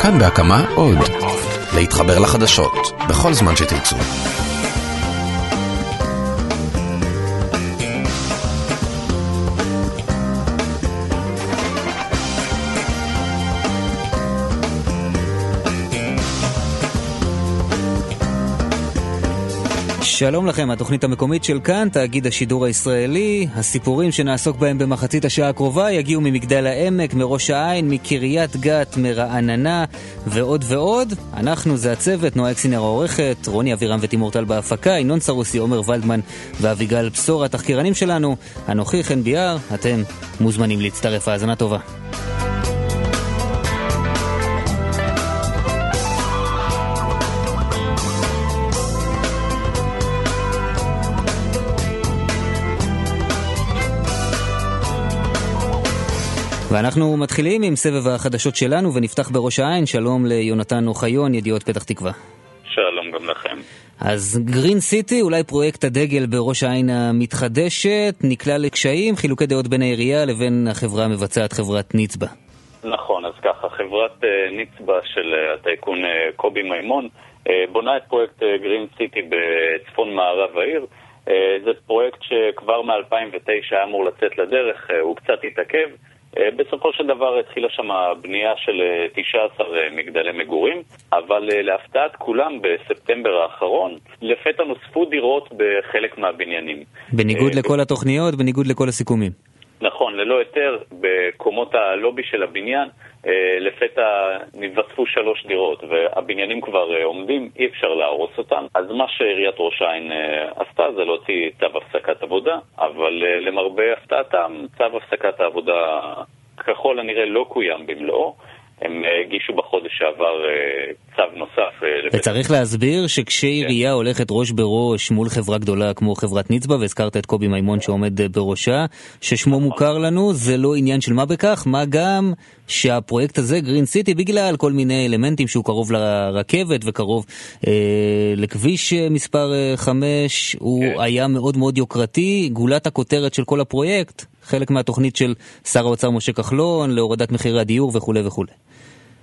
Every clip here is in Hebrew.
כאן בהקמה עוד. להתחבר לחדשות, בכל זמן שתרצו. שלום לכם, התוכנית המקומית של כאן, תאגיד השידור הישראלי. הסיפורים שנעסוק בהם במחצית השעה הקרובה יגיעו ממגדל העמק, מראש העין, מקריית גת, מרעננה ועוד ועוד. אנחנו זה הצוות, נועה אקסינר העורכת, רוני אבירם ותימור טל בהפקה, ינון סרוסי, עומר ולדמן ואביגל בשור, התחקירנים שלנו. אנוכי חן ביאר, אתם מוזמנים להצטרף, האזנה טובה. ואנחנו מתחילים עם סבב החדשות שלנו ונפתח בראש העין. שלום ליונתן אוחיון, ידיעות פתח תקווה. שלום גם לכם. אז גרין סיטי, אולי פרויקט הדגל בראש העין המתחדשת, נקלע לקשיים, חילוקי דעות בין העירייה לבין החברה המבצעת, חברת ניצבא. נכון, אז ככה, חברת אה, ניצבא של אה, הטייקון אה, קובי מימון בונה את פרויקט גרין סיטי בצפון מערב העיר. זה פרויקט שכבר מ-2009 היה אמור לצאת לדרך, הוא קצת התעכב. אה, בסופו של דבר התחילה שם בנייה של 19 אה, אה, מגדלי מגורים, אבל להפתעת כולם בספטמבר האחרון, לפתע נוספו דירות בחלק מהבניינים. בניגוד לכל התוכניות, בניגוד לכל הסיכומים. נכון, ללא היתר, בקומות הלובי של הבניין, לפתע נתווספו שלוש דירות, והבניינים כבר אה, עומדים, אי אפשר להרוס אותם. אז מה שעיריית ראש העין אה, עשתה זה להוציא צו הפסקת עבודה, אבל למרבה הפתעתם, צו הפסקת העבודה ככל הנראה לא קוים במלואו. הם הגישו בחודש שעבר צו נוסף. וצריך להסביר שכשעירייה כן. הולכת ראש בראש מול חברה גדולה כמו חברת נצבה, והזכרת את קובי מימון שעומד בראשה, ששמו נכון. מוכר לנו, זה לא עניין של מה בכך, מה גם שהפרויקט הזה, גרין סיטי, בגלל כל מיני אלמנטים שהוא קרוב לרכבת וקרוב אה, לכביש מספר 5, הוא כן. היה מאוד מאוד יוקרתי, גולת הכותרת של כל הפרויקט, חלק מהתוכנית של שר האוצר משה כחלון להורדת מחירי הדיור וכולי וכולי.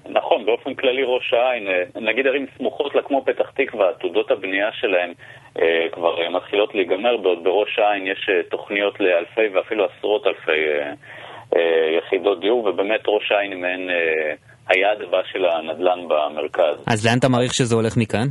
נכון, באופן כללי ראש העין, אה, נגיד ערים סמוכות לה כמו פתח תקווה, עתודות הבנייה שלהם אה, כבר אה, מתחילות להיגמר, בעוד בראש העין יש תוכניות לאלפי ואפילו עשרות אלפי יחידות דיור, ובאמת ראש העין היא מעין היעד הבא של הנדל"ן במרכז. אז לאן אתה מעריך שזה הולך מכאן?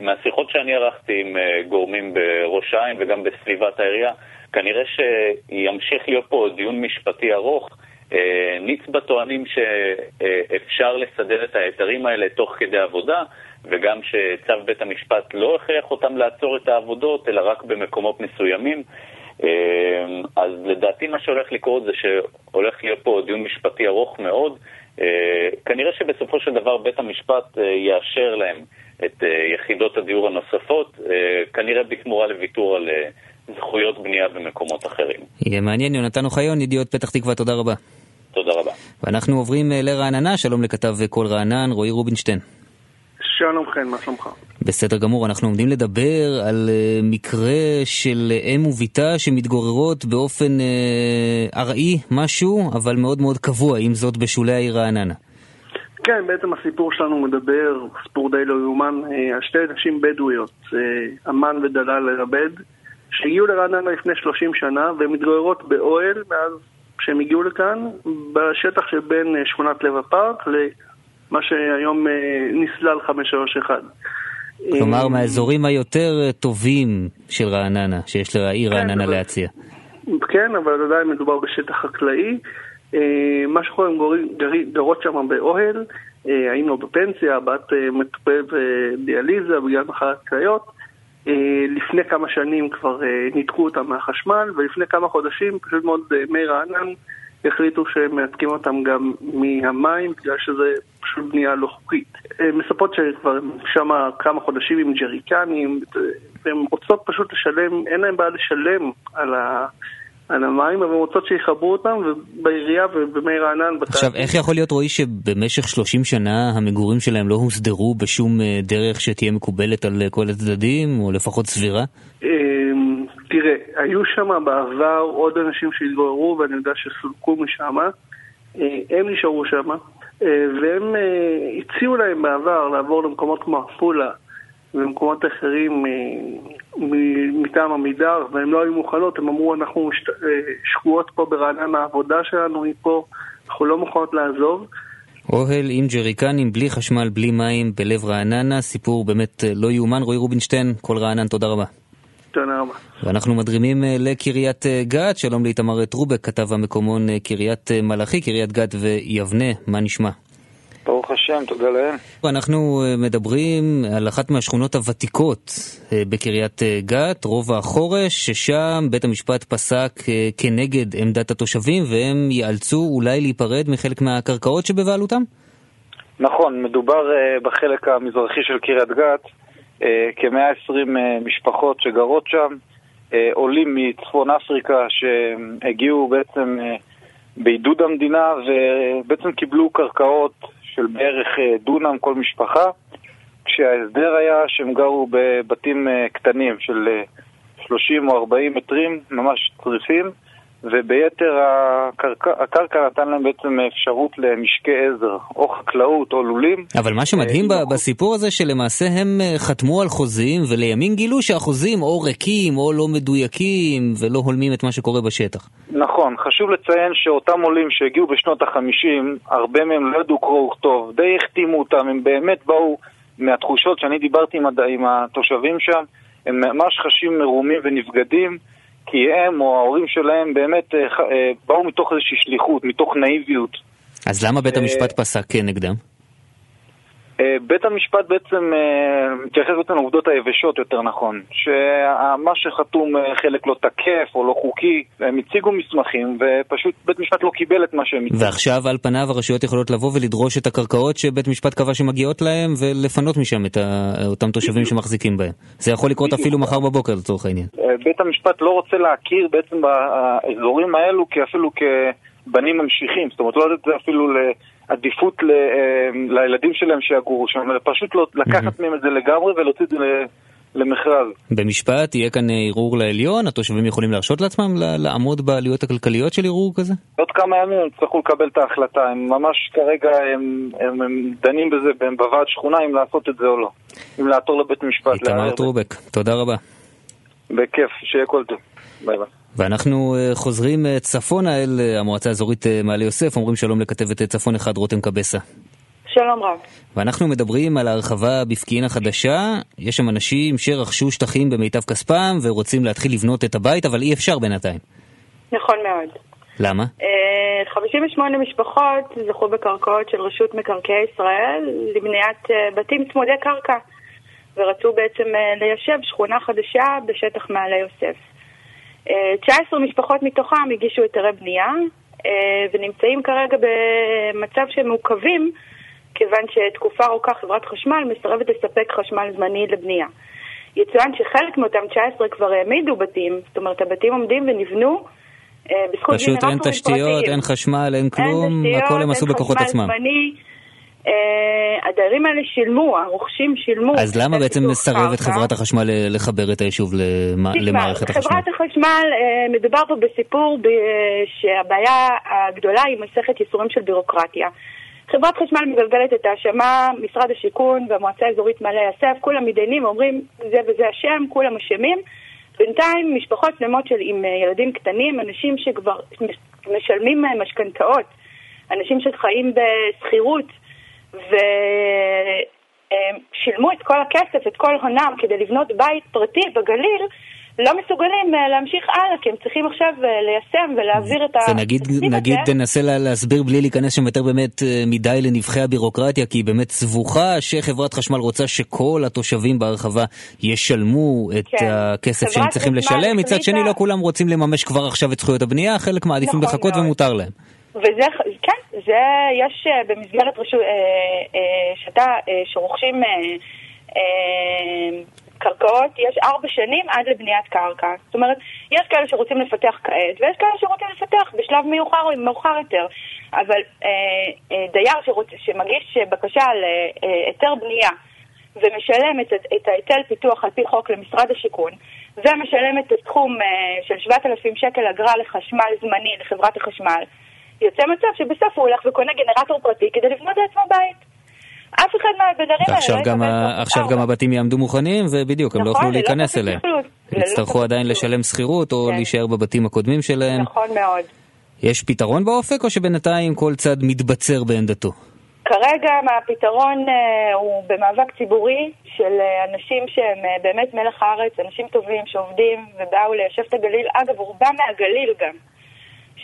מהשיחות שאני ערכתי עם גורמים בראש העין וגם בסביבת העירייה, כנראה שימשיך להיות פה דיון משפטי ארוך. אה, ניצבה טוענים שאפשר לסדר את ההיתרים האלה תוך כדי עבודה, וגם שצו בית המשפט לא הכריח אותם לעצור את העבודות, אלא רק במקומות מסוימים. אה, אז לדעתי מה שהולך לקרות זה שהולך להיות פה דיון משפטי ארוך מאוד. אה, כנראה שבסופו של דבר בית המשפט יאשר להם את יחידות הדיור הנוספות, כנראה בתמורה לוויתור על זכויות בנייה במקומות אחרים. יהיה מעניין, יונתן אוחיון, ידיעות פתח תקווה, תודה רבה. ואנחנו עוברים אה, לרעננה, שלום לכתב קול רענן, רועי רובינשטיין. שלום חן, מה שלומך? בסדר גמור, אנחנו עומדים לדבר על uh, מקרה של אם וביתה שמתגוררות באופן ארעי משהו, אבל מאוד מאוד קבוע, עם זאת בשולי העיר רעננה. כן, בעצם הסיפור שלנו מדבר, סיפור די לא יאומן, על שתי נשים בדואיות, אמן ודלל לרבד, שהגיעו לרעננה לפני 30 שנה והן מתגוררות באוהל מאז כשהם הגיעו לכאן, בשטח שבין אה, שכונת לב הפארק למה שהיום אה, נסלל 531. כלומר, מהאזורים היותר אה, טובים של רעננה, שיש לעיר כן, רעננה אבל... להציע. כן, אבל עדיין מדובר בשטח חקלאי. מה שקורה, הם גרות שם באוהל, היינו בפנסיה, הבת מטופלת בדיאליזה בגלל מחלת כליות. אה, לפני כמה שנים כבר אה, ניתקו אותם מהחשמל, ולפני כמה חודשים פשוט מאוד אה, מי רענן החליטו שהם מנתקים אותם גם מהמים, בגלל שזה פשוט בנייה לא חוקית. מספרות שכבר שם כמה חודשים עם ג'ריקנים, והן רוצות פשוט לשלם, אין להן בעיה לשלם על ה... על המים, אבל רוצות שיחברו אותם, ובעירייה ובמי רענן... עכשיו, איך יכול להיות, רועי, שבמשך 30 שנה המגורים שלהם לא הוסדרו בשום אה, דרך שתהיה מקובלת על אה, כל הצדדים, או לפחות סבירה? אמ, תראה, היו שם בעבר עוד אנשים שהתגוררו, ואני יודע שסולקו משם. אה, הם נשארו שם, והם הציעו להם בעבר לעבור למקומות כמו עפולה ומקומות אחרים מטעם עמידר, והם לא היו מוכנות, הם אמרו אנחנו שקועות פה ברענן העבודה שלנו מפה, אנחנו לא מוכנות לעזוב. אוהל עם ג'ריקנים, בלי חשמל, בלי מים, בלב רעננה, סיפור באמת לא יאומן. רועי רובינשטיין, כל רענן, תודה רבה. תודה רבה. ואנחנו מדרימים לקריית גת, שלום לאיתמר טרובק, כתב המקומון קריית מלאכי, קריית גת ויבנה, מה נשמע? ברוך השם, תודה לאל. אנחנו מדברים על אחת מהשכונות הוותיקות בקריית גת, רובע החורש, ששם בית המשפט פסק כנגד עמדת התושבים והם ייאלצו אולי להיפרד מחלק מהקרקעות שבבעלותם? נכון, מדובר בחלק המזרחי של קריית גת, כ-120 משפחות שגרות שם, עולים מצפון אפריקה שהגיעו בעצם בעידוד המדינה ובעצם קיבלו קרקעות של בערך דונם כל משפחה, כשההסדר היה שהם גרו בבתים קטנים של 30 או 40 מטרים, ממש צריפים, וביתר הקרקע, הקרקע נתן להם בעצם אפשרות למשקי עזר, או חקלאות או לולים. אבל מה שמדהים בסיפור הזה שלמעשה הם חתמו על חוזים ולימים גילו שהחוזים או ריקים או לא מדויקים ולא הולמים את מה שקורה בשטח. נכון, חשוב לציין שאותם עולים שהגיעו בשנות החמישים, הרבה מהם לא ידעו קרוא וכתוב, די החתימו אותם, הם באמת באו מהתחושות שאני דיברתי עם, הד... עם התושבים שם, הם ממש חשים מרומים ונבגדים. כי הם או ההורים שלהם באמת באו מתוך איזושהי שליחות, מתוך נאיביות. אז למה בית המשפט פסק כנגדם? בית המשפט בעצם מתייחס בעצם לעובדות היבשות יותר נכון, שמה שחתום חלק לא תקף או לא חוקי, הם הציגו מסמכים ופשוט בית משפט לא קיבל את מה שהם הציגו. ועכשיו על פניו הרשויות יכולות לבוא ולדרוש את הקרקעות שבית משפט קבע שמגיעות להם ולפנות משם את אותם תושבים שמחזיקים בהם. זה יכול לקרות אפילו מחר בבוקר לצורך העניין. בית המשפט לא רוצה להכיר בעצם באזורים האלו כאפילו כבנים ממשיכים, זאת אומרת לא לתת אפילו ל... עדיפות ל, לילדים שלהם שיגורו שם, פשוט לא, לקחת מהם את זה לגמרי ולהוציא את זה למכרז. במשפט יהיה כאן ערעור לעליון? התושבים יכולים להרשות לעצמם לעמוד בעלויות הכלכליות של ערעור כזה? עוד כמה ימים הם יצטרכו לקבל את ההחלטה, הם ממש כרגע הם, הם, הם דנים בזה בוועד שכונה אם לעשות את זה או לא, אם לעתור לבית משפט. איתמר טרובק, תודה רבה. בכיף, שיהיה כל טוב. bye bye. ואנחנו חוזרים צפונה אל המועצה האזורית מעלה יוסף, אומרים שלום לכתבת צפון אחד רותם קבסה. שלום רב. ואנחנו מדברים על ההרחבה בפקיעין החדשה, יש שם אנשים שרכשו שטחים במיטב כספם ורוצים להתחיל לבנות את הבית, אבל אי אפשר בינתיים. נכון מאוד. למה? 58 משפחות זכו בקרקעות של רשות מקרקעי ישראל לבניית בתים צמודי קרקע, ורצו בעצם ליישב שכונה חדשה בשטח מעלה יוסף. 19 משפחות מתוכם הגישו היתרי בנייה ונמצאים כרגע במצב שהם מעוכבים כיוון שתקופה ארוכה חברת חשמל מסרבת לספק חשמל זמני לבנייה. יצוין שחלק מאותם 19 כבר העמידו בתים, זאת אומרת הבתים עומדים ונבנו בזכות פשוט אין תשתיות, אין חשמל, אין כלום, אין הכל הם עשו בכוחות עצמם. זמני. הדיירים האלה שילמו, הרוכשים שילמו. אז למה בעצם מסרבת חברת החשמל לחבר את היישוב למערכת החשמל? חברת החשמל, מדובר פה בסיפור שהבעיה הגדולה היא מסכת ייסורים של בירוקרטיה. חברת חשמל מגלגלת את האשמה, משרד השיכון והמועצה האזורית מעלה יוסף, כולם מתדיינים ואומרים זה וזה השם, כולם אשמים. בינתיים משפחות שלמות של עם ילדים קטנים, אנשים שכבר משלמים משכנתאות, אנשים שחיים בשכירות, ושילמו את כל הכסף, את כל הונם, כדי לבנות בית פרטי בגליל, לא מסוגלים להמשיך הלאה, כי הם צריכים עכשיו ליישם ולהעביר את ה... נגיד, נגיד תנסה להסביר בלי להיכנס שם יותר באמת מדי לנבחי הבירוקרטיה, כי היא באמת סבוכה שחברת חשמל רוצה שכל התושבים בהרחבה ישלמו את כן. הכסף שהם צריכים לשלם, מצד שני לא כולם רוצים לממש כבר עכשיו את זכויות הבנייה, חלק מעדיפים נכון לחכות מאוד. ומותר להם. וזה, כן, זה, יש במסגרת רשות, שאתה, שרוכשים קרקעות, יש ארבע שנים עד לבניית קרקע. זאת אומרת, יש כאלה שרוצים לפתח כעת, ויש כאלה שרוצים לפתח בשלב מאוחר, מאוחר יותר. אבל אה, אה, דייר שרוצ, שמגיש בקשה להיתר בנייה ומשלם את, את ההיטל פיתוח על פי חוק למשרד השיכון, ומשלם את הסכום אה, של 7,000 שקל אגרה לחשמל זמני לחברת החשמל, יוצא מצב שבסוף הוא הולך וקונה גנרטור פרטי כדי לבנות לעצמו בית. אף אחד מהבדרים האלה לא גם, יקבל ה... תוך עכשיו. גם הבתים יעמדו מוכנים, ובדיוק, הם לא נכון, יוכלו ללא להיכנס תוספת אליהם. יצטרכו עדיין. לשלם שכירות, או כן. להישאר בבתים הקודמים שלהם. נכון מאוד. יש פתרון באופק, או שבינתיים כל צד מתבצר בעמדתו? כרגע הפתרון אה, הוא במאבק ציבורי של אה, אנשים שהם אה, באמת מלח הארץ, אנשים טובים שעובדים ובאו ליישב את הגליל. אגב, רובם מהגליל גם,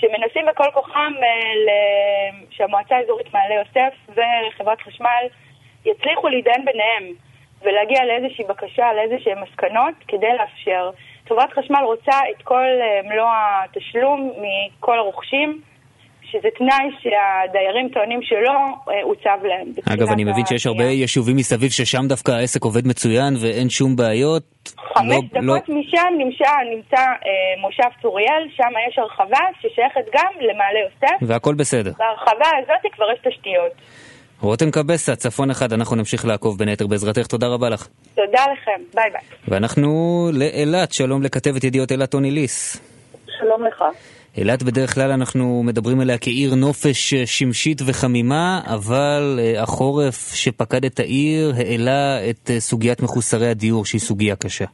שמנסים בכל כוחם אה, שהמועצה האזורית מעלה יוסף וחברת חשמל יצליחו להתדיין ביניהם ולהגיע לאיזושהי בקשה, לאיזשהן מסקנות כדי לאפשר. חברת חשמל רוצה את כל אה, מלוא התשלום מכל הרוכשים. שזה תנאי שהדיירים טוענים שלא אה, הוצב להם. אגב, אני מבין שיש הרבה. יישובים מסביב ששם דווקא העסק עובד מצוין ואין שום בעיות. חמש לא- דקות לא- משם נמצא, נמצא אה, מושב צוריאל, שם יש הרחבה ששייכת גם למעלה יוסף. והכל בסדר. בהרחבה הזאת כבר יש תשתיות. רותם קבסה, צפון אחד, אנחנו נמשיך לעקוב בין היתר בעזרתך, תודה רבה לך. תודה לכם, ביי ביי. ואנחנו לאילת, שלום לכתבת ידיעות אילת טוני ליס. שלום לך. אילת בדרך כלל אנחנו מדברים עליה כעיר נופש אה, שמשית וחמימה, אבל אה, החורף שפקד את העיר העלה את אה, סוגיית מחוסרי הדיור, שהיא סוגיה קשה.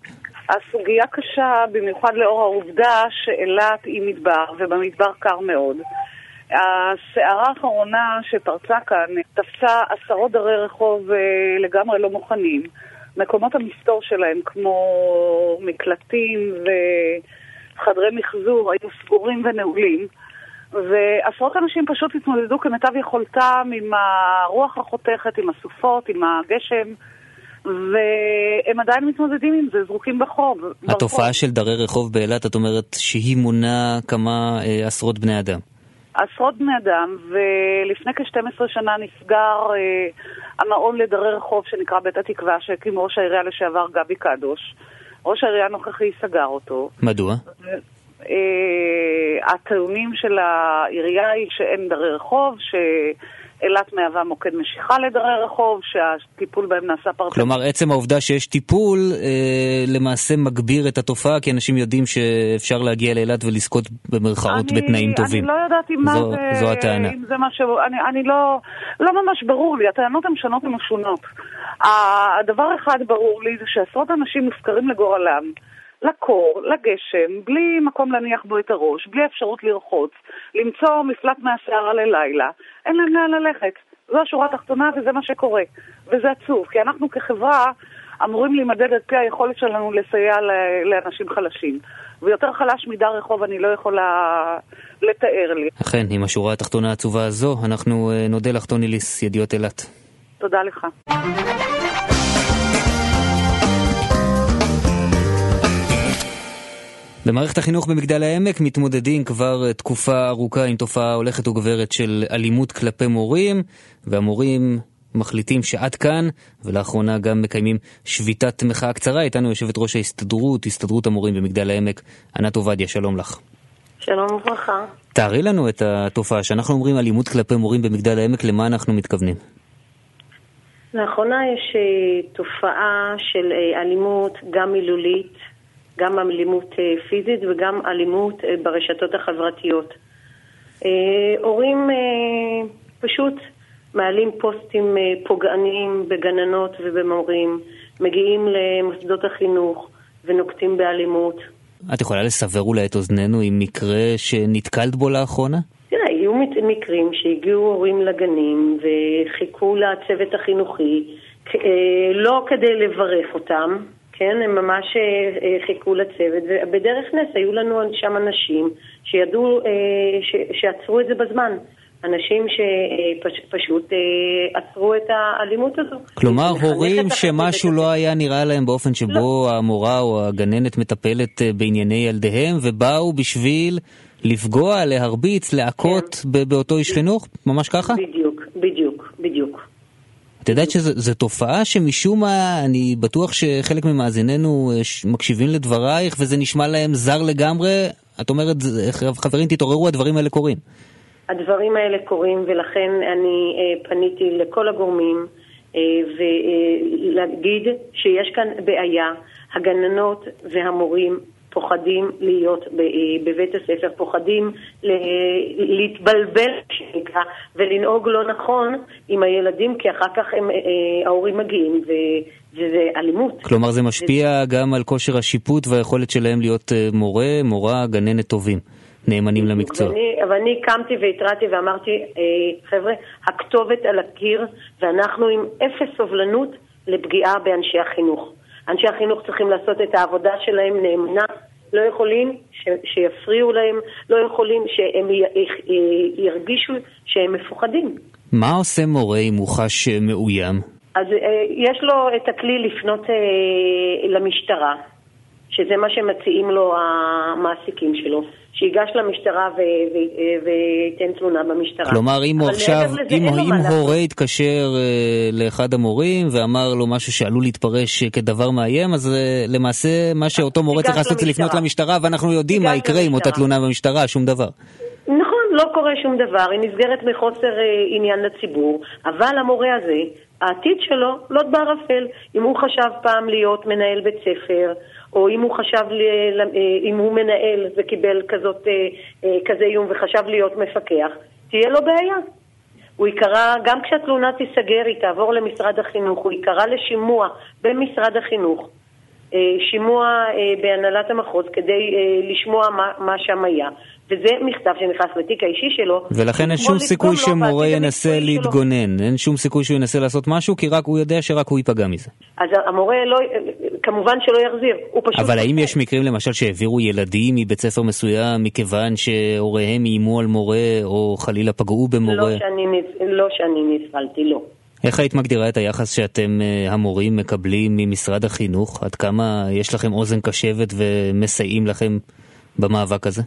הסוגיה קשה במיוחד לאור העובדה שאילת היא מדבר, ובמדבר קר מאוד. הסערה האחרונה שפרצה כאן תפסה עשרות דרי רחוב לגמרי לא מוכנים. מקומות המסתור שלהם, כמו מקלטים וחדרי מחזור, היו סגורים ונעולים. ועשרות אנשים פשוט התמודדו כמיטב יכולתם עם הרוח החותכת, עם הסופות, עם הגשם, והם עדיין מתמודדים עם זה, זרוקים בחוב. התופעה של דרי רחוב באילת, את אומרת שהיא מונה כמה אה, עשרות בני אדם. עשרות בני אדם, ולפני כ-12 שנה נסגר אה, המעון לדרי רחוב שנקרא בית התקווה, שהקים ראש העירייה לשעבר גבי קדוש. ראש העירייה הנוכחי סגר אותו. מדוע? אה, הטיעונים של העירייה היא שאין דרי רחוב, שאילת מהווה מוקד משיכה לדרי רחוב, שהטיפול בהם נעשה פרטני. כלומר, עצם העובדה שיש טיפול אה, למעשה מגביר את התופעה, כי אנשים יודעים שאפשר להגיע לאילת ולזכות במרכאות אני- בתנאים טובים. אני לא יודעת אם זו- זה... זו הטענה. אם זה מה ש... אני, אני לא... לא ממש ברור לי, הטענות הן שונות ומשונות. הדבר אחד ברור לי זה שעשרות אנשים מופקרים לגורלם, לקור, לגשם, בלי מקום להניח בו את הראש, בלי אפשרות לרחוץ, למצוא מפלט מהסערה ללילה, אין להם לאן ללכת. זו השורה התחתונה וזה מה שקורה. וזה עצוב, כי אנחנו כחברה אמורים להימדד על פי היכולת שלנו לסייע לאנשים חלשים. ויותר חלש מדי רחוב אני לא יכולה לתאר לי. אכן, עם השורה התחתונה העצובה הזו, אנחנו אה, נודה לך, טוני ליס, ידיעות אילת. תודה לך. במערכת החינוך במגדל העמק מתמודדים כבר אה, תקופה ארוכה עם תופעה הולכת וגוברת של אלימות כלפי מורים, והמורים מחליטים שעד כאן, ולאחרונה גם מקיימים שביתת מחאה קצרה. איתנו יושבת ראש ההסתדרות, הסתדרות המורים במגדל העמק, ענת עובדיה, שלום לך. שלום וברכה. תארי לנו את התופעה, שאנחנו אומרים אלימות כלפי מורים במגדל העמק, למה אנחנו מתכוונים? לאחרונה יש אה, תופעה של אה, אלימות, גם מילולית, גם אלימות אה, פיזית וגם אלימות אה, ברשתות החברתיות. אה, הורים פשוט מעלים פוסטים פוגעניים בגננות ובמורים, מגיעים למוסדות החינוך ונוקטים באלימות. את יכולה לסבר אולי את אוזנינו עם מקרה שנתקלת בו לאחרונה? תראה, היו מקרים שהגיעו הורים לגנים וחיכו לצוות החינוכי, לא כדי לברך אותם, כן, הם ממש אה, אה, חיכו לצוות, ובדרך נס היו לנו שם אנשים שידעו, אה, ש- שעצרו את זה בזמן. אנשים שפשוט עצרו את האלימות הזו. כלומר, הורים שמשהו לא היה נראה להם באופן שבו המורה או הגננת מטפלת בענייני ילדיהם, ובאו בשביל לפגוע, להרביץ, להכות ב- באותו איש חינוך? ממש ככה? בדיוק, בדיוק, בדיוק. את יודעת שזו תופעה שמשום מה, אני בטוח שחלק ממאזיננו אה, מקשיבים לדברייך וזה נשמע להם זר לגמרי. את אומרת, "זה- חברים, תתעוררו, הדברים האלה קורים. הדברים האלה קורים ולכן אני אה, פניתי לכל הגורמים אה, ולהגיד שיש כאן בעיה. הגננות והמורים פוחדים להיות בבית הספר, פוחדים להתבלבל, שנקרא, ולנהוג לא נכון עם הילדים, כי אחר כך הם, ההורים מגיעים וזה אלימות. כלומר זה משפיע וזה... גם על כושר השיפוט והיכולת שלהם להיות מורה, מורה, גננת טובים. נאמנים למקצוע. ואני, אבל אני קמתי והתרעתי ואמרתי, אה, חבר'ה, הכתובת על הקיר, ואנחנו עם אפס סובלנות לפגיעה באנשי החינוך. אנשי החינוך צריכים לעשות את העבודה שלהם נאמנה, לא יכולים ש, שיפריעו להם, לא יכולים שהם י, י, ירגישו שהם מפוחדים. מה עושה מורה אם הוא חש מאוים? אז אה, יש לו את הכלי לפנות אה, למשטרה, שזה מה שמציעים לו המעסיקים שלו. שיגש למשטרה וייתן תלונה במשטרה. כלומר, אם הוא עכשיו, אם, אם הורה יתקשר uh, לאחד המורים ואמר לו משהו שעלול להתפרש כדבר מאיים, אז uh, למעשה מה שאותו מורה צריך לעשות זה לפנות למשטרה, ואנחנו יודעים מה יקרה עם אותה תלונה במשטרה, שום דבר. נכון, לא קורה שום דבר, היא נסגרת מחוסר uh, עניין לציבור, אבל המורה הזה, העתיד שלו לוט בערפל. אם הוא חשב פעם להיות מנהל בית ספר, או אם הוא חשב, אה, אם הוא מנהל וקיבל כזאת, אה, אה, כזה איום וחשב להיות מפקח, תהיה לו בעיה. הוא ייקרא, גם כשהתלונה תיסגר, היא תעבור למשרד החינוך, הוא ייקרא לשימוע במשרד החינוך, שימוע בהנהלת המחוז כדי לשמוע מה, מה שם היה. וזה מכתב שנכנס לתיק האישי שלו. ולכן אין שום סיכוי שמורה ינסה להתגונן, אין שום סיכוי שהוא ינסה לעשות משהו, כי רק הוא יודע שרק הוא ייפגע מזה. אז המורה לא, כמובן שלא יחזיר, הוא פשוט... אבל האם יש מקרים למשל שהעבירו ילדים מבית ספר מסוים מכיוון שהוריהם איימו על מורה, או חלילה פגעו במורה? לא שאני, לא שאני נפעלתי, לא. איך היית מגדירה את היחס שאתם אה, המורים מקבלים ממשרד החינוך? עד כמה יש לכם אוזן קשבת ומסייעים לכם במאבק הזה?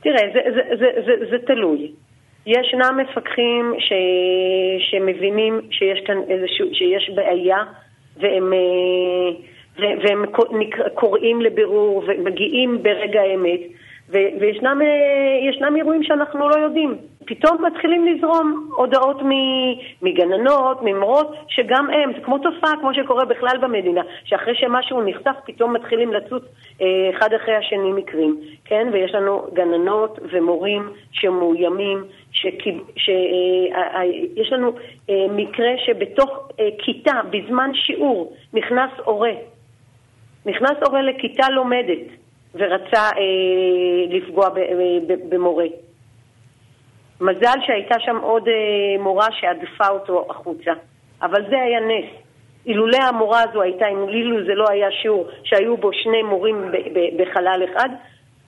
תראה, זה, זה, זה, זה, זה תלוי. ישנם מפקחים ש, שמבינים שיש כאן איזשהו, שיש בעיה והם, אה, והם קוראים לבירור ומגיעים ברגע האמת וישנם אה, אירועים שאנחנו לא יודעים. פתאום מתחילים לזרום הודעות מגננות, ממורות, שגם הם, זה כמו תופעה, כמו שקורה בכלל במדינה, שאחרי שמשהו נחשף, פתאום מתחילים לצוץ אה, אחד אחרי השני מקרים, כן? ויש לנו גננות ומורים שמאוימים, שיש אה, לנו מקרה שבתוך כיתה, בזמן שיעור, נכנס הורה. נכנס הורה לכיתה לומדת. ורצה אה, לפגוע אה, במורה. מזל שהייתה שם עוד אה, מורה שעדפה אותו החוצה, אבל זה היה נס. אילולא המורה הזו הייתה, אילו זה לא היה שיעור שהיו בו שני מורים בחלל אחד,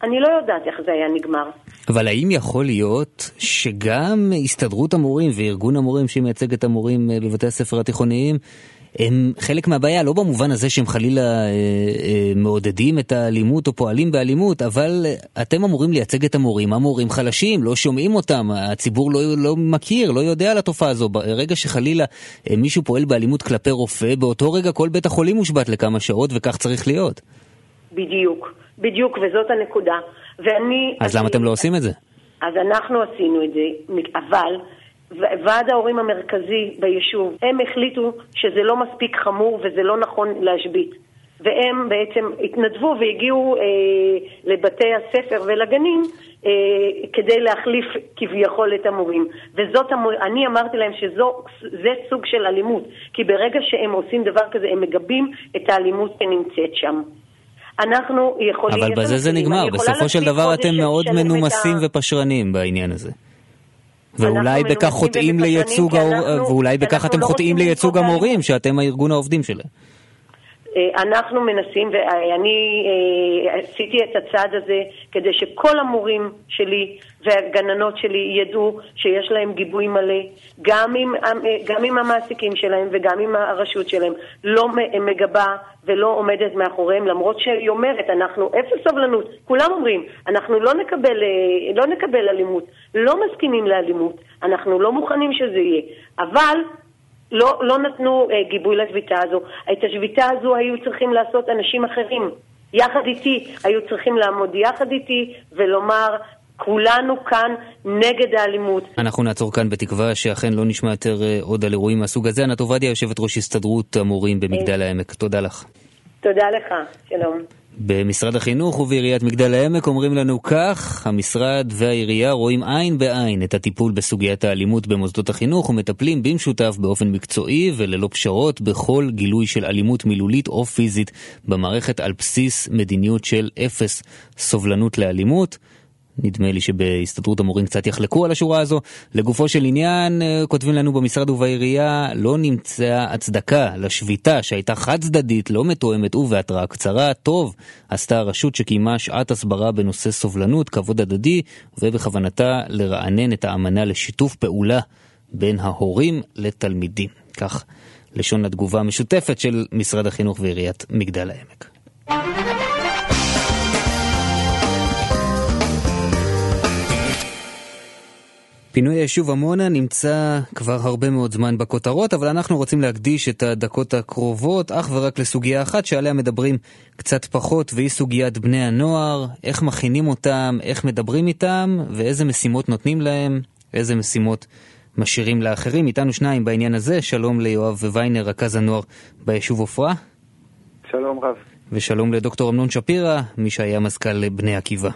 אני לא יודעת איך זה היה נגמר. אבל האם יכול להיות שגם הסתדרות המורים וארגון המורים שמייצג את המורים אה, בבתי הספר התיכוניים הם חלק מהבעיה, לא במובן הזה שהם חלילה אה, אה, מעודדים את האלימות או פועלים באלימות, אבל אתם אמורים לייצג את המורים, המורים חלשים, לא שומעים אותם, הציבור לא, לא מכיר, לא יודע על התופעה הזו. ברגע שחלילה אה, מישהו פועל באלימות כלפי רופא, באותו רגע כל בית החולים מושבת לכמה שעות וכך צריך להיות. בדיוק, בדיוק, וזאת הנקודה. ואני... אז אני, למה אתם לא עושים את זה? אז אנחנו עשינו את זה, אבל... ועד ההורים המרכזי ביישוב, הם החליטו שזה לא מספיק חמור וזה לא נכון להשבית. והם בעצם התנדבו והגיעו אה, לבתי הספר ולגנים אה, כדי להחליף כביכול את המורים. וזאת, המור... אני אמרתי להם שזה סוג של אלימות, כי ברגע שהם עושים דבר כזה הם מגבים את האלימות שנמצאת שם. אנחנו יכולים... אבל בזה זה נגמר, בסופו של דבר אתם מאוד מנומסים ה... ופשרנים בעניין הזה. ואולי בכך חוטאים לייצוג, ואולי בכך אתם לא חוטאים לייצוג המורים, שאתם הארגון העובדים שלהם. אה, אנחנו מנסים, ואני אה, עשיתי את הצעד הזה כדי שכל המורים שלי והגננות שלי ידעו שיש להם גיבוי מלא, גם עם, אה, גם עם המעסיקים שלהם וגם עם הרשות שלהם, לא מגבה ולא עומדת מאחוריהם, למרות שהיא אומרת, אנחנו אפס סובלנות, כולם אומרים, אנחנו לא נקבל, לא נקבל אלימות, לא מסכימים לאלימות, אנחנו לא מוכנים שזה יהיה, אבל לא, לא נתנו אה, גיבוי לשביתה הזו. את השביתה הזו היו צריכים לעשות אנשים אחרים. יחד איתי, היו צריכים לעמוד יחד איתי ולומר, כולנו כאן נגד האלימות. אנחנו נעצור כאן בתקווה שאכן לא נשמע יותר אה, עוד על אירועים מהסוג הזה. ענת עובדיה, יושבת ראש הסתדרות המורים במגדל העמק. תודה לך. תודה לך, שלום. במשרד החינוך ובעיריית מגדל העמק אומרים לנו כך, המשרד והעירייה רואים עין בעין את הטיפול בסוגיית האלימות במוסדות החינוך ומטפלים במשותף באופן מקצועי וללא פשרות בכל גילוי של אלימות מילולית או פיזית במערכת על בסיס מדיניות של אפס סובלנות לאלימות. נדמה לי שבהסתדרות המורים קצת יחלקו על השורה הזו. לגופו של עניין, אה, כותבים לנו במשרד ובעירייה, לא נמצאה הצדקה לשביתה שהייתה חד צדדית, לא מתואמת ובהתראה קצרה. טוב, עשתה הרשות שקיימה שעת הסברה בנושא סובלנות, כבוד הדדי, ובכוונתה לרענן את האמנה לשיתוף פעולה בין ההורים לתלמידים. כך לשון התגובה המשותפת של משרד החינוך ועיריית מגדל העמק. פינוי היישוב עמונה נמצא כבר הרבה מאוד זמן בכותרות, אבל אנחנו רוצים להקדיש את הדקות הקרובות אך ורק לסוגיה אחת שעליה מדברים קצת פחות, והיא סוגיית בני הנוער, איך מכינים אותם, איך מדברים איתם, ואיזה משימות נותנים להם, איזה משימות משאירים לאחרים. איתנו שניים בעניין הזה, שלום ליואב ויינר, רכז הנוער ביישוב עופרה. שלום רב. ושלום לדוקטור אמנון שפירא, מי שהיה מזכ"ל בני עקיבא.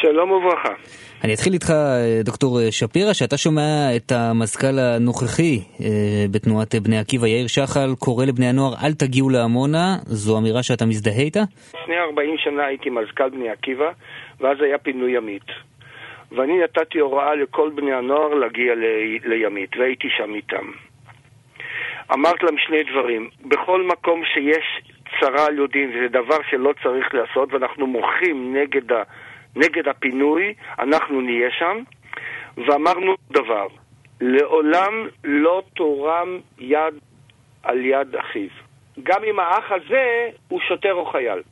שלום וברכה. אני אתחיל איתך, דוקטור שפירא, שאתה שומע את המזכ"ל הנוכחי אה, בתנועת בני עקיבא, יאיר שחל, קורא לבני הנוער, אל תגיעו לעמונה, זו אמירה שאתה מזדהה איתה? לפני 40 שנה הייתי מזכ"ל בני עקיבא, ואז היה פינוי ימית. ואני נתתי הוראה לכל בני הנוער להגיע ל- לימית, והייתי שם איתם. אמרתי להם שני דברים, בכל מקום שיש צרה על יהודים, זה דבר שלא צריך לעשות, ואנחנו מוחים נגד ה... נגד הפינוי, אנחנו נהיה שם, ואמרנו דבר, לעולם לא תורם יד על יד אחיו. גם אם האח הזה הוא שוטר או חייל.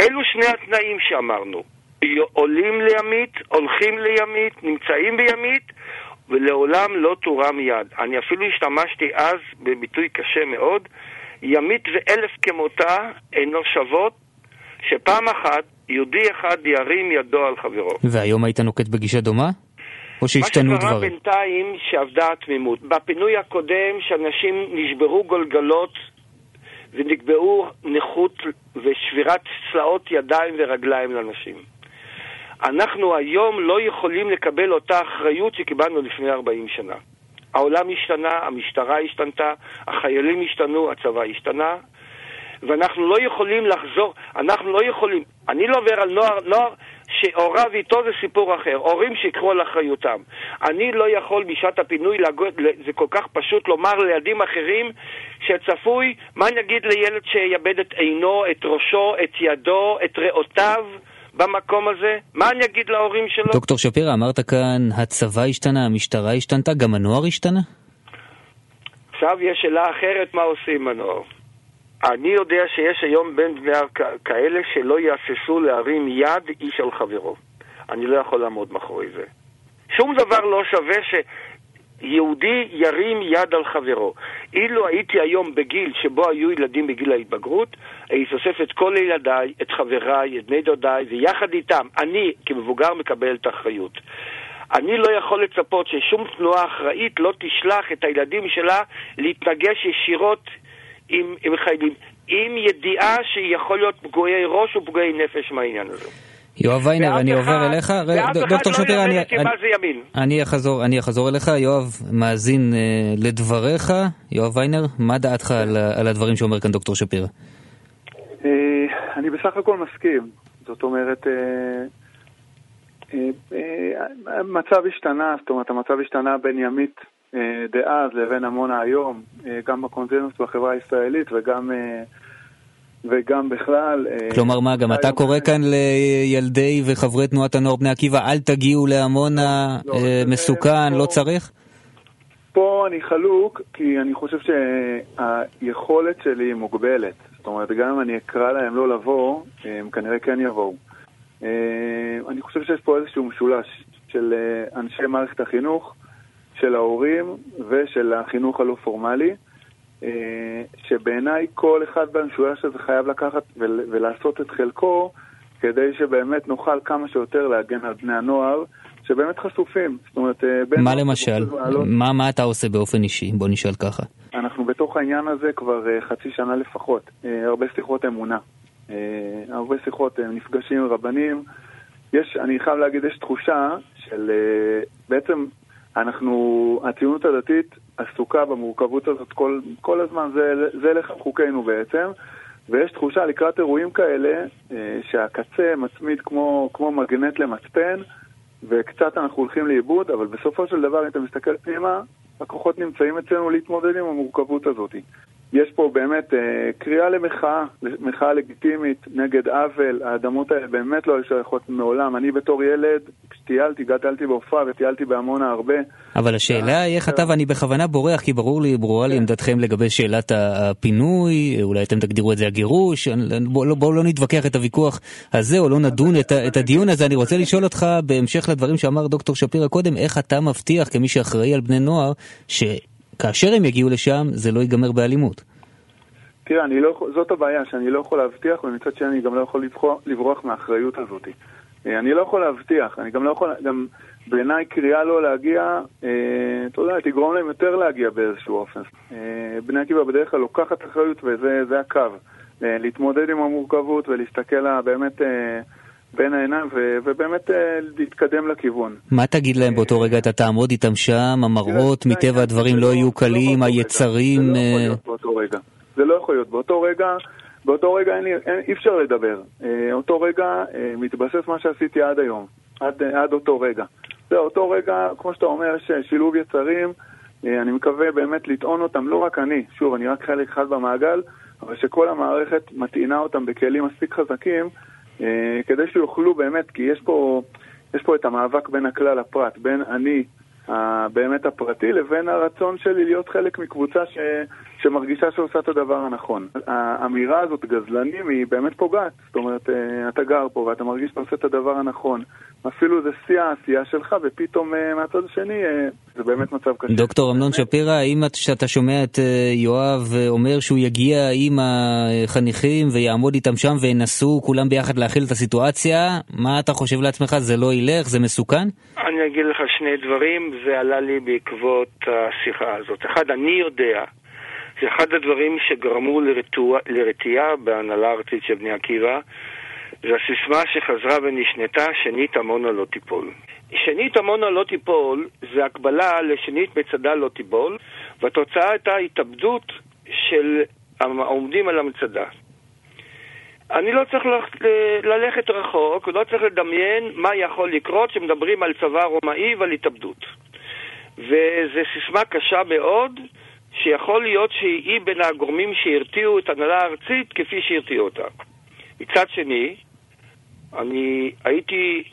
אלו שני התנאים שאמרנו. עולים לימית, הולכים לימית, נמצאים בימית, ולעולם לא תורם יד. אני אפילו השתמשתי אז בביטוי קשה מאוד, ימית ואלף כמותה אינו שוות, שפעם אחת יהודי אחד ירים ידו על חברו. והיום היית נוקט בגישה דומה? או שהשתנו דברים? מה שקרה בינתיים שאבדה התמימות. בפינוי הקודם שאנשים נשברו גולגלות ונקבעו נכות ושבירת צלעות ידיים ורגליים לאנשים. אנחנו היום לא יכולים לקבל אותה אחריות שקיבלנו לפני 40 שנה. העולם השתנה, המשטרה השתנתה, החיילים השתנו, הצבא השתנה, ואנחנו לא יכולים לחזור, אנחנו לא יכולים, אני לא עובר על נוער, נוער שהוריו איתו זה סיפור אחר, הורים שיקחו על אחריותם. אני לא יכול בשעת הפינוי, לגוד, זה כל כך פשוט לומר לילדים אחרים שצפוי, מה נגיד לילד שיאבד את עינו, את ראשו, את ידו, את ריאותיו? במקום הזה? מה אני אגיד להורים שלו? דוקטור שפירא, אמרת כאן, הצבא השתנה, המשטרה השתנתה, גם הנוער השתנה? עכשיו יש שאלה אחרת, מה עושים הנוער? אני יודע שיש היום בין בני כאלה שלא יהססו להרים יד איש על חברו. אני לא יכול לעמוד מאחורי זה. שום דבר לא שווה שיהודי ירים יד על חברו. אילו הייתי היום בגיל שבו היו ילדים בגיל ההתבגרות, הייתי אוסף את כל ילדיי, את חבריי, את בני דודיי, ויחד איתם, אני כמבוגר מקבל את האחריות. אני לא יכול לצפות ששום תנועה אחראית לא תשלח את הילדים שלה להתנגש ישירות עם, עם חיילים, עם ידיעה שיכול להיות פגועי ראש ופגועי נפש מהעניין הזה. יואב ויינר, אני עובר אליך, דוקטור שפירא, אני, אני, אני, אחזור, אני אחזור אליך, יואב מאזין אה, לדבריך, יואב ויינר, מה דעתך על, על הדברים שאומר כאן דוקטור שפירא? אה, אני בסך הכל מסכים, זאת אומרת, אה, המצב השתנה, זאת אומרת, המצב השתנה בין ימית אה, דאז לבין עמונה היום, אה, גם בקונצנזוס בחברה הישראלית וגם, אה, וגם בכלל. כלומר מה, גם אתה קורא כאן לילדי וחברי תנועת הנוער בני עקיבא, אל תגיעו לעמונה, לא, מסוכן, לא צריך? פה אני חלוק, כי אני חושב שהיכולת שלי מוגבלת. זאת אומרת, גם אם אני אקרא להם לא לבוא, הם כנראה כן יבואו. אני חושב שיש פה איזשהו משולש של אנשי מערכת החינוך, של ההורים ושל החינוך הלא פורמלי, אה, שבעיניי כל אחד במשולש הזה חייב לקחת ולעשות את חלקו כדי שבאמת נוכל כמה שיותר להגן על בני הנוער. שבאמת חשופים. זאת אומרת, אה, מה למשל? מה, מה אתה עושה באופן אישי? בוא נשאל ככה. אנחנו בתוך העניין הזה כבר חצי שנה לפחות. הרבה שיחות אמונה. Uh, הרבה שיחות, נפגשים עם רבנים. יש, אני חייב להגיד, יש תחושה של בעצם אנחנו, הציונות הדתית עסוקה במורכבות הזאת כל, כל הזמן, זה, זה לחם חוקינו בעצם, ויש תחושה לקראת אירועים כאלה שהקצה מצמיד כמו, כמו מגנט למצפן, וקצת אנחנו הולכים לאיבוד, אבל בסופו של דבר, אם אתה מסתכל פנימה, הכוחות נמצאים אצלנו להתמודד עם המורכבות הזאת. יש פה באמת אה, קריאה למחאה, מחאה לגיטימית נגד עוול, האדמות האלה באמת לא היו שייכות מעולם. אני בתור ילד, כשטיילתי, גדלתי בעופרה וטיילתי בעמונה הרבה. אבל השאלה היא איך אתה, ואני בכוונה בורח, כי ברור לי, ברורה לי כן. עמדתכם לגבי שאלת הפינוי, אולי אתם תגדירו את זה הגירוש, בואו לא, בוא לא נתווכח את הוויכוח הזה, או לא נדון את, את הדיון הזה. אני רוצה לשאול אותך, בהמשך לדברים שאמר דוקטור שפירא קודם, איך אתה מבטיח, כמי שאחראי על בני נוער, ש... כאשר הם יגיעו לשם, זה לא ייגמר באלימות. תראה, לא, זאת הבעיה, שאני לא יכול להבטיח, ומצד שני אני גם לא יכול לברוח, לברוח מהאחריות הזאת. אה, אני לא יכול להבטיח, אני גם לא יכול, גם בעיניי קריאה לא להגיע, אה, אתה יודע, תגרום להם יותר להגיע באיזשהו אופן. אה, בני עקיבא בדרך כלל לוקחת אחריות וזה הקו. אה, להתמודד עם המורכבות ולהסתכל לה באמת... אה, בין העיניים ו- ובאמת אה, להתקדם לכיוון. מה תגיד להם באותו רגע? אתה תעמוד איתם שם, המראות מטבע הדברים לא יהיו קלים, היצרים... זה לא יכול להיות באותו רגע. זה לא יכול להיות. באותו רגע, באותו רגע אין, אין, אי אפשר לדבר. אה, אותו רגע אה, מתבסס מה שעשיתי עד היום, עד, עד אותו רגע. זה אותו רגע, כמו שאתה אומר, שילוב יצרים, אני מקווה באמת לטעון אותם, לא רק אני, שוב, אני רק חלק אחד במעגל, אבל שכל המערכת מטעינה אותם בכלים מספיק חזקים, אה, כדי שיוכלו באמת, כי יש פה, יש פה את המאבק בין הכלל לפרט, בין אני באמת הפרטי לבין הרצון שלי להיות חלק מקבוצה ש, שמרגישה שעושה את הדבר הנכון. האמירה הזאת, גזלנים, היא באמת פוגעת. זאת אומרת, אה, אתה גר פה ואתה מרגיש שאתה עושה את הדבר הנכון. אפילו זה שיא העשייה שלך, ופתאום אה, מהצד השני זה באמת מצב קשה. דוקטור אמנון שפירא, האם כשאתה שומע את יואב אומר שהוא יגיע עם החניכים ויעמוד איתם שם וינסו כולם ביחד להכיל את הסיטואציה, מה אתה חושב לעצמך? זה לא ילך? זה מסוכן? אני אגיד לך שני דברים, זה עלה לי בעקבות השיחה הזאת. אחד, אני יודע, זה אחד הדברים שגרמו לרתיעה בהנהלה הארצית של בני עקיבא, זה הסיסמה שחזרה ונשנתה, שנית עמונה לא תיפול. שנית עמונה לא תיפול, זה הקבלה לשנית מצדה לא תיפול, והתוצאה הייתה התאבדות של העומדים על המצדה. אני לא צריך ללכת רחוק, לא צריך לדמיין מה יכול לקרות כשמדברים על צבא רומאי ועל התאבדות. וזו סיסמה קשה מאוד, שיכול להיות שהיא בין הגורמים שהרתיעו את ההנהלה הארצית כפי שהרתיעו אותה. מצד שני, אני הייתי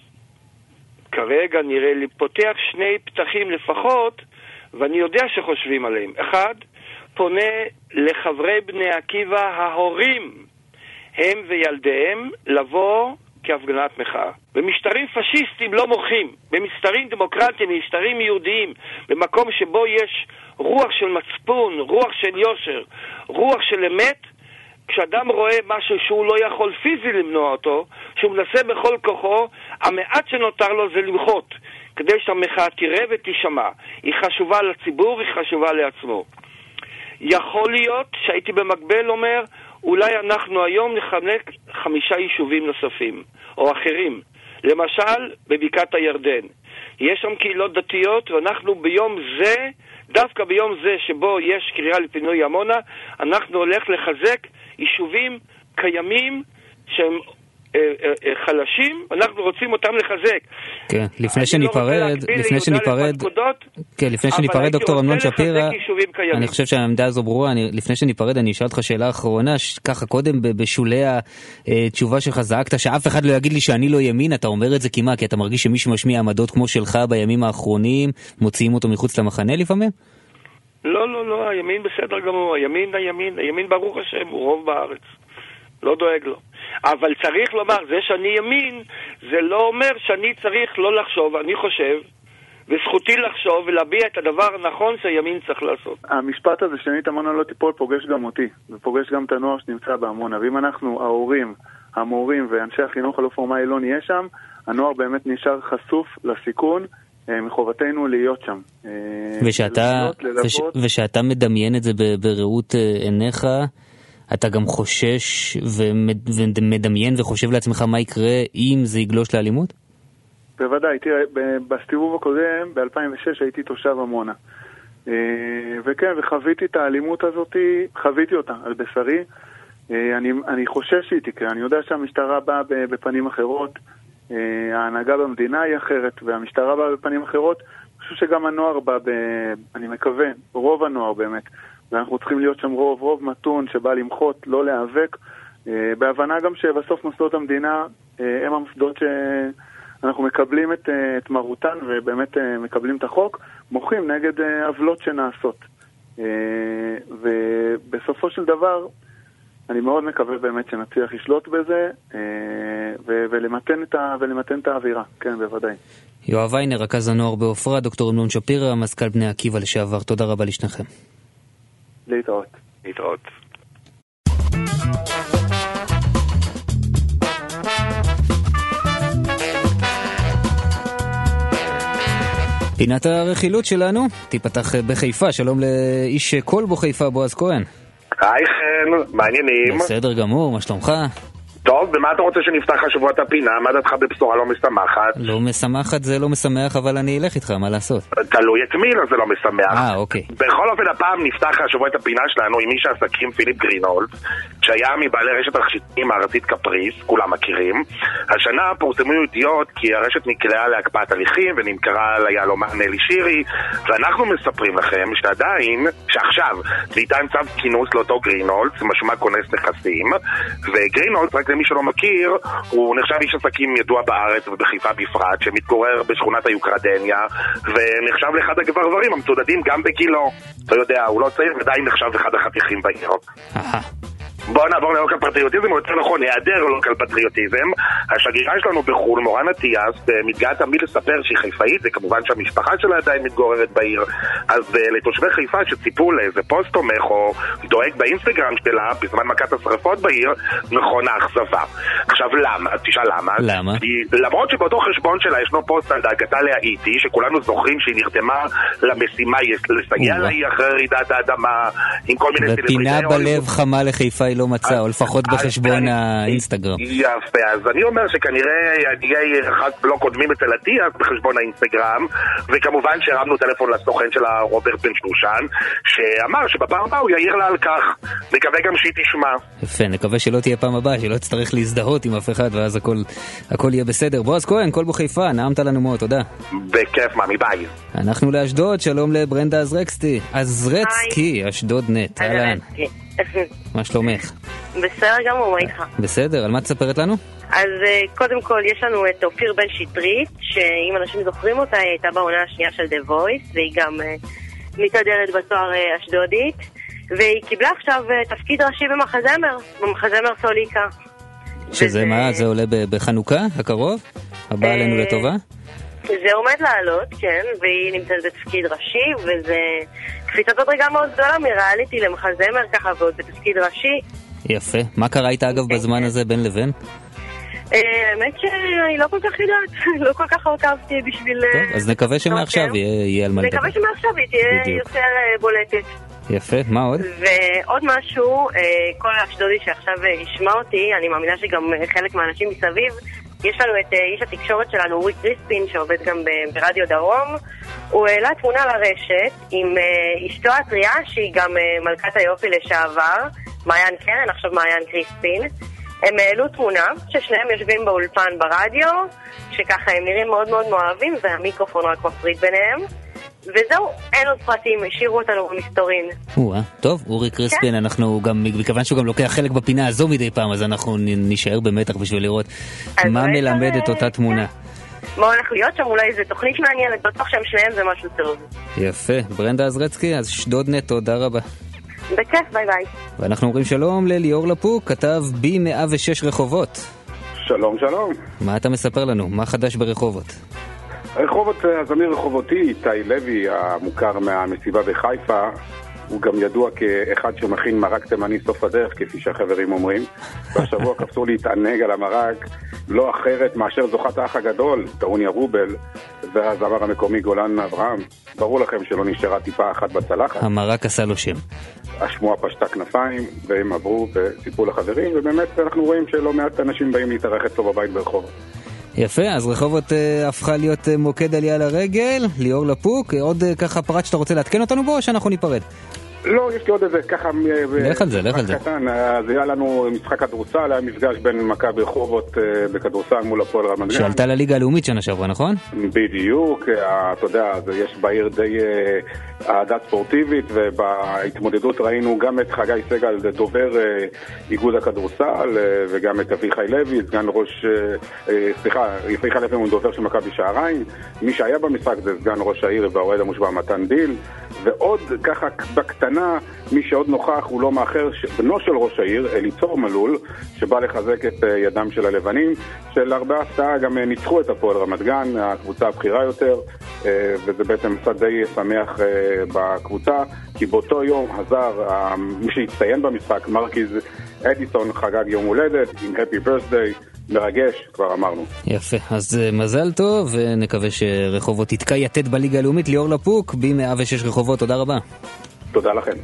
כרגע נראה לי פותח שני פתחים לפחות, ואני יודע שחושבים עליהם. אחד, פונה לחברי בני עקיבא ההורים הם וילדיהם לבוא כהפגנת מחאה. במשטרים פשיסטיים לא מוחים, במשטרים דמוקרטיים, במשטרים יהודיים, במקום שבו יש רוח של מצפון, רוח של יושר, רוח של אמת, כשאדם רואה משהו שהוא לא יכול פיזי למנוע אותו, שהוא מנסה בכל כוחו, המעט שנותר לו זה למחות, כדי שהמחאה תראה ותישמע. היא חשובה לציבור, היא חשובה לעצמו. יכול להיות שהייתי במקבל אומר, אולי אנחנו היום נחלק חמישה יישובים נוספים, או אחרים. למשל, בבקעת הירדן. יש שם קהילות דתיות, ואנחנו ביום זה, דווקא ביום זה שבו יש קריאה לפינוי עמונה, אנחנו הולך לחזק יישובים קיימים שהם חלשים, אנחנו רוצים אותם לחזק. כן, לפני שניפרד, לפני שניפרד, כן, לפני שניפרד, דוקטור אמנון שפירא, אני חושב שהעמדה הזו ברורה, לפני שניפרד אני אשאל אותך שאלה אחרונה, ככה קודם בשולי התשובה שלך זעקת שאף אחד לא יגיד לי שאני לא ימין, אתה אומר את זה כי מה, כי אתה מרגיש שמי שמשמיע עמדות כמו שלך בימים האחרונים, מוציאים אותו מחוץ למחנה לפעמים? לא, לא, לא, הימין בסדר גמור, הימין, הימין, הימין ברוך השם, הוא רוב בארץ. לא דואג לו. אבל צריך לומר, זה שאני ימין, זה לא אומר שאני צריך לא לחשוב, אני חושב, וזכותי לחשוב ולהביע את הדבר הנכון שהימין צריך לעשות. המשפט הזה, שנית עמונה לא תיפול, פוגש גם אותי, ופוגש גם את הנוער שנמצא בעמונה. ואם אנחנו, ההורים, המורים ואנשי החינוך הלא פורמלי לא נהיה שם, הנוער באמת נשאר חשוף לסיכון. אה, מחובתנו להיות שם. ושאתה, וש, ושאתה מדמיין את זה בראות אה, עיניך, אתה גם חושש ומדמיין וחושב לעצמך מה יקרה אם זה יגלוש לאלימות? בוודאי, תראה, בסיבוב הקודם, ב-2006, הייתי תושב עמונה. אה, וכן, וחוויתי את האלימות הזאת, חוויתי אותה על בשרי. אה, אני, אני חושש שהיא תקרה, אני יודע שהמשטרה באה בפנים אחרות, אה, ההנהגה במדינה היא אחרת, והמשטרה באה בפנים אחרות. אני חושב שגם הנוער בא, ב, אני מקווה, רוב הנוער באמת, ואנחנו צריכים להיות שם רוב, רוב מתון שבא למחות, לא להיאבק, בהבנה גם שבסוף מוסדות המדינה הם המוסדות ש... אנחנו מקבלים את, אה, את מרותן ובאמת אה, מקבלים את החוק, מוחים נגד אה, עוולות שנעשות. ובסופו של דבר, אני מאוד מקווה באמת שנצליח לשלוט בזה ולמתן את, ה, ולמתן את האווירה, כן, בוודאי. יואב ויינר, רכז הנוער בעופרה, דוקטור אמנון שפירא, מזכ"ל בני עקיבא לשעבר, תודה רבה לשניכם. להתראות. להתראות. פינת הרכילות שלנו תיפתח בחיפה, שלום לאיש כלבו חיפה, בועז כהן. היי חן, מעניינים. בסדר גמור, מה שלומך? טוב, במה אתה רוצה שנפתח השבוע את הפינה? מה דעתך בבשורה לא משמחת? לא משמחת זה לא משמח, אבל אני אלך איתך, מה לעשות? תלוי את מי זה לא משמח. אה, אוקיי. בכל אופן, הפעם נפתח השבוע את הפינה שלנו עם איש העסקים פיליפ גרינולד, שהיה מבעלי רשת הרכשיתים הארצית קפריס, כולם מכירים. השנה פורסמו ידיעות כי הרשת נקלעה להקפאת הליכים ונמכרה ליהלומן אלי שירי, ואנחנו מספרים לכם שעדיין, שעכשיו, ניתן צו כינוס לאותו גרינולד, משמע כונס נכסים, וגרינולד, רק למי שלא מכיר, הוא נחשב איש עסקים ידוע בארץ ובחיפה בפרט, שמתגורר בשכונת היוקרדניה, ונחשב לאחד הגברברים המצודדים גם בגילו. אתה יודע, הוא לא צעיר ועדיין נחשב אחד החתיכים בעיר. בואו נעבור ללוקל פטריוטיזם, או יותר נכון, היעדר לוקל פטריוטיזם. השגרירה שלנו בחו"ל, מורן אטיאס, מתגאה תמיד לספר שהיא חיפאית, וכמובן שהמשפחה שלה עדיין מתגוררת בעיר. אז uh, לתושבי חיפה שציפו לאיזה פוסט תומך או דואג באינסטגרם שלה, בזמן מכת השרפות בעיר, נכון האכזבה. עכשיו למה? תשאל למה. למה? למרות שבאותו חשבון שלה ישנו פוסט על דאגתה להאיטי, שכולנו זוכרים שהיא נרתמה למשימה לסייע לה אחרי רעידת האדמה, עם כל מיני... ופינה בלב חמה לחיפה לא מצא, או לפחות בחשבון האינסטגרם. יפה, אז אני אומר שכנראה עניי אחד לא קודמים אצל אטיאס בחשבון האינסטגרם, וכמובן שהרמנו טלפון לסוכן שלה, רוברט בן שושן, שאמר שבפעם הבאה הוא יעיר לה על כך. נקווה גם שהיא תשמע. יפה, נקווה שלא תהיה פעם הבאה, שלא תצטרך להזדהות עם אף אחד, ואז הכל, הכל יהיה בסדר. בועז כהן, כל בחיפה, נעמת לנו מאוד, תודה. בכיף, מאמי, ביי. אנחנו לאשדוד, שלום לברנדה עזרקסטי. עזרצקי, אשדוד נט, אהלן. מה שלומך? בסדר גמור, מה איתך? בסדר, על מה תספרת לנו? אז אה, קודם כל יש לנו את אופיר בן שטרית, שאם אנשים זוכרים אותה, היא הייתה בעונה השנייה של The Voice, והיא גם אה, מתהדרת בתואר אה, אשדודית, והיא קיבלה עכשיו תפקיד ראשי במחזמר, במחזמר סוליקה. שזה וזה... מה, זה עולה בחנוכה הקרוב? הבא עלינו לטובה? זה עומד לעלות, כן, והיא נמצאת בתפקיד ראשי, וזה קפיצת מדרגה מאוד גדולה מריאליטי למחזמר ככה, ועוד בתפקיד ראשי. יפה. מה קרה איתה אגב בזמן הזה בין לבין? אה, האמת שאני לא כל כך יודעת, לא כל כך עוקבתי בשביל... טוב, אז נקווה שמעכשיו אוקיי. יהיה על מה לדבר. נקווה שמעכשיו היא תהיה יותר אה, בולטת. יפה, מה עוד? ועוד משהו, אה, כל אשדודי שעכשיו ישמע אותי, אני מאמינה שגם חלק מהאנשים מסביב, יש לנו את איש התקשורת שלנו, אורי קריספין, שעובד גם ברדיו דרום. הוא העלה תמונה לרשת עם אשתו הטריה, שהיא גם מלכת היופי לשעבר, מעיין קרן, עכשיו מעיין קריספין. הם העלו תמונה ששניהם יושבים באולפן ברדיו, שככה הם נראים מאוד מאוד מאוהבים והמיקרופון רק מפריד ביניהם. וזהו, אין עוד פרטים, השאירו אותנו במסתורין. או-אה, טוב, אורי קריספין, כן. אנחנו גם, מכיוון שהוא גם לוקח חלק בפינה הזו מדי פעם, אז אנחנו נישאר במתח בשביל לראות מה מלמדת אותה תמונה. מה הולך להיות שם, אולי איזה תוכנית מעניינת, בטוח שהם שניהם זה משהו טוב. יפה, ברנדה עזרצקי, אז שדודנט, תודה רבה. בכיף, ביי ביי. ואנחנו אומרים שלום לליאור לפוק, כתב B106 רחובות. שלום, שלום. מה אתה מספר לנו? מה חדש ברחובות? רחובות, הזמיר רחובותי, איתי לוי, המוכר מהמסיבה בחיפה, הוא גם ידוע כאחד שמכין מרק תימני סוף הדרך, כפי שהחברים אומרים. והשבוע קפצו להתענג על המרק, לא אחרת מאשר זוכת האח הגדול, טעוניה רובל, והזמר המקומי גולן אברהם. ברור לכם שלא נשארה טיפה אחת בצלחת. המרק עשה לו שם. השמועה פשטה כנפיים, והם עברו וסיפרו לחברים, ובאמת אנחנו רואים שלא מעט אנשים באים להתארח אצלו בבית ברחובות. יפה, אז רחובות אה, הפכה להיות אה, מוקד עלייה לרגל. ליאור לפוק, אה, עוד אה, ככה פרט שאתה רוצה לעדכן אותנו בו, או שאנחנו ניפרד? לא, יש לי עוד איזה ככה... לך על זה, לך על זה. קטן, אז היה לנו משחק כדורסל, היה מפגש בין מכבי רחובות אה, בכדורסל מול הפועל רמת גן. שעלתה לליגה הלאומית שנה שעברה, נכון? בדיוק, אה, אתה יודע, יש בעיר די אה, אהדה ספורטיבית, ובהתמודדות ראינו גם את חגי סגל, דובר אה, איגוד הכדורסל, אה, וגם את אביחי לוי, סגן ראש, אה, אה, סליחה, אביחי לוי הוא דובר של מכבי שעריים. מי שהיה במשחק זה סגן ראש העיר והאוהד המושבע מתן דיל, ועוד ככה בקטנה, מי שעוד נוכח הוא לא מאחר, בנו של ראש העיר, אליצור מלול, שבא לחזק את אה, ידם של הלבנים, שלהרבה הפתעה גם אה, ניצחו את הפועל רמת גן, הקבוצה הבכירה יותר, אה, וזה בעצם מצד די שמח בקבוצה, כי באותו יום הזר, מי שהצטיין במשחק, מרקיז אדיסון, חגג יום הולדת עם Happy Birthday. מרגש, כבר אמרנו. יפה, אז מזל טוב, ונקווה שרחובות תתקע יתד בליגה הלאומית. ליאור לפוק, ב-106 רחובות, תודה רבה. תודה לכם.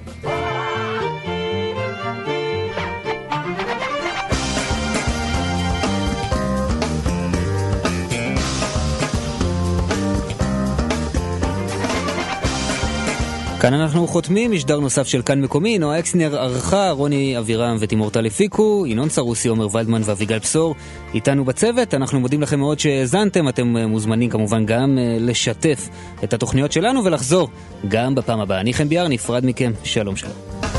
כאן אנחנו חותמים, משדר נוסף של כאן מקומי, נועה אקסנר ערכה, רוני אבירם ותימור טל הפיקו, ינון סרוסי, עומר ולדמן ואביגל בשור איתנו בצוות. אנחנו מודים לכם מאוד שהאזנתם, אתם מוזמנים כמובן גם לשתף את התוכניות שלנו ולחזור גם בפעם הבאה. אני חן ביאר, נפרד מכם, שלום שלום.